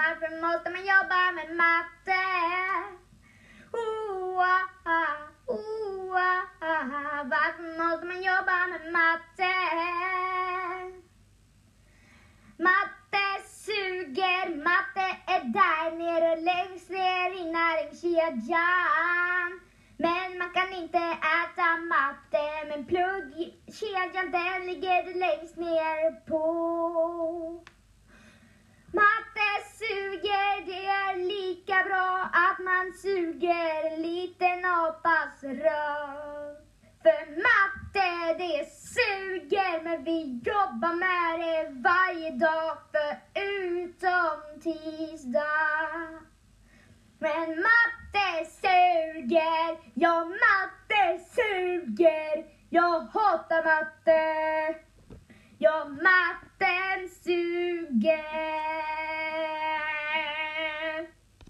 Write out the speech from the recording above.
varför måste man jobba med matte? Oh, ah, varför måste man jobba med matte? Matte suger, matte är där nere längst ner i näringskedjan. Men man kan inte äta matte, men pluggkedjan den ligger längst ner på. Suger liten apas röv. För matte det suger, men vi jobbar med det varje dag förutom tisdag. Men matte suger, ja matte suger. Jag hatar matte. Ja, matten suger.